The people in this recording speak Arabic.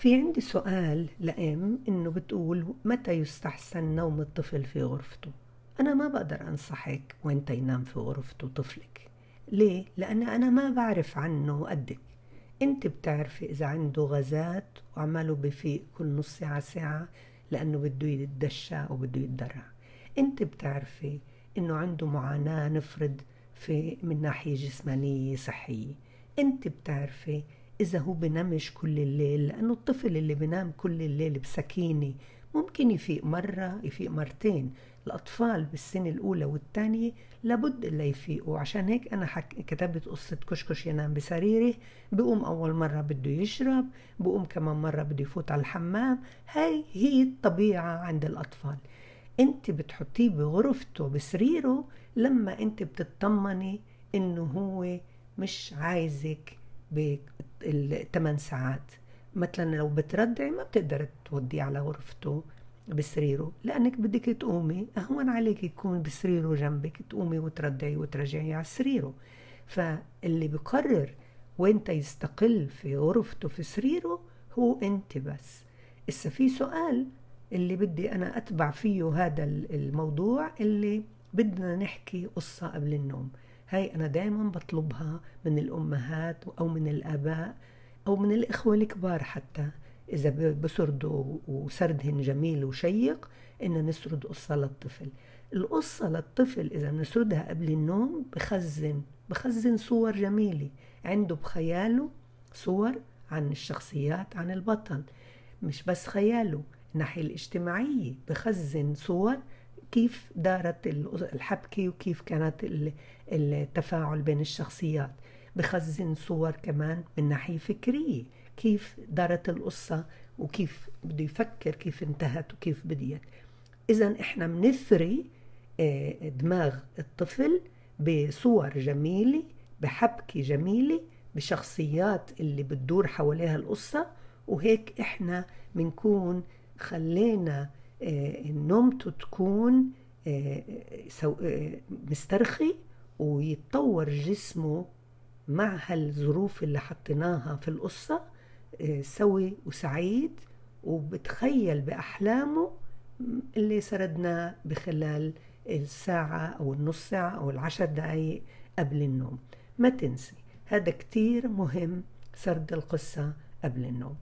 في عندي سؤال لأم إنه بتقول متى يستحسن نوم الطفل في غرفته؟ أنا ما بقدر أنصحك وأنت ينام في غرفته طفلك. ليه؟ لأن أنا ما بعرف عنه قدك. أنت بتعرفي إذا عنده غازات وعماله بفيق كل نص ساعة ساعة لأنه بده يتدشى أو بده يتدرع. أنت بتعرفي إنه عنده معاناة نفرض في من ناحية جسمانية صحية. أنت بتعرفي إذا هو بنامش كل الليل لأنه الطفل اللي بنام كل الليل بسكينة ممكن يفيق مرة يفيق مرتين. الأطفال بالسنة الأولى والثانية لابد إلا يفيقوا. عشان هيك أنا حك... كتبت قصة كشكش ينام بسريرة بقوم أول مرة بده يشرب بقوم كمان مرة بده يفوت على الحمام. هاي هي الطبيعة عند الأطفال. أنت بتحطيه بغرفته بسريره لما أنت بتطمني إنه هو مش عايزك بالثمان ساعات. مثلا لو بترضعي ما بتقدر توديه على غرفته بسريره لأنك بدك تقومي أهون عليك يكون بسريره جنبك تقومي وترضعي وترجعي على سريره. فاللي بقرر وين يستقل في غرفته في سريره هو أنت بس. إسا في سؤال اللي بدي أنا أتبع فيه هذا الموضوع اللي بدنا نحكي قصة قبل النوم. هاي أنا دايما بطلبها من الأمهات أو من الآباء أو من الإخوة الكبار حتى. إذا بسردوا وسردهن جميل وشيق إن نسرد قصة للطفل. القصة للطفل إذا بنسردها قبل النوم بخزن بخزن صور جميلة. عنده بخياله صور عن الشخصيات عن البطل. مش بس خياله الناحية الاجتماعية بخزن صور كيف دارت الحبكة وكيف كانت التفاعل بين الشخصيات. بخزن صور كمان من ناحية فكرية. كيف دارت القصة وكيف بده يفكر كيف انتهت وكيف بديت إذا إحنا بنثري دماغ الطفل بصور جميلة بحبكة جميلة بشخصيات اللي بتدور حواليها القصة. وهيك إحنا بنكون خلينا نومته تكون مسترخي ويتطور جسمه مع هالظروف اللي حطيناها في القصة سوي وسعيد وبتخيل بأحلامه اللي سردناه بخلال الساعة أو النص ساعة أو العشر دقايق قبل النوم. ما تنسي هذا كتير مهم سرد القصة قبل النوم.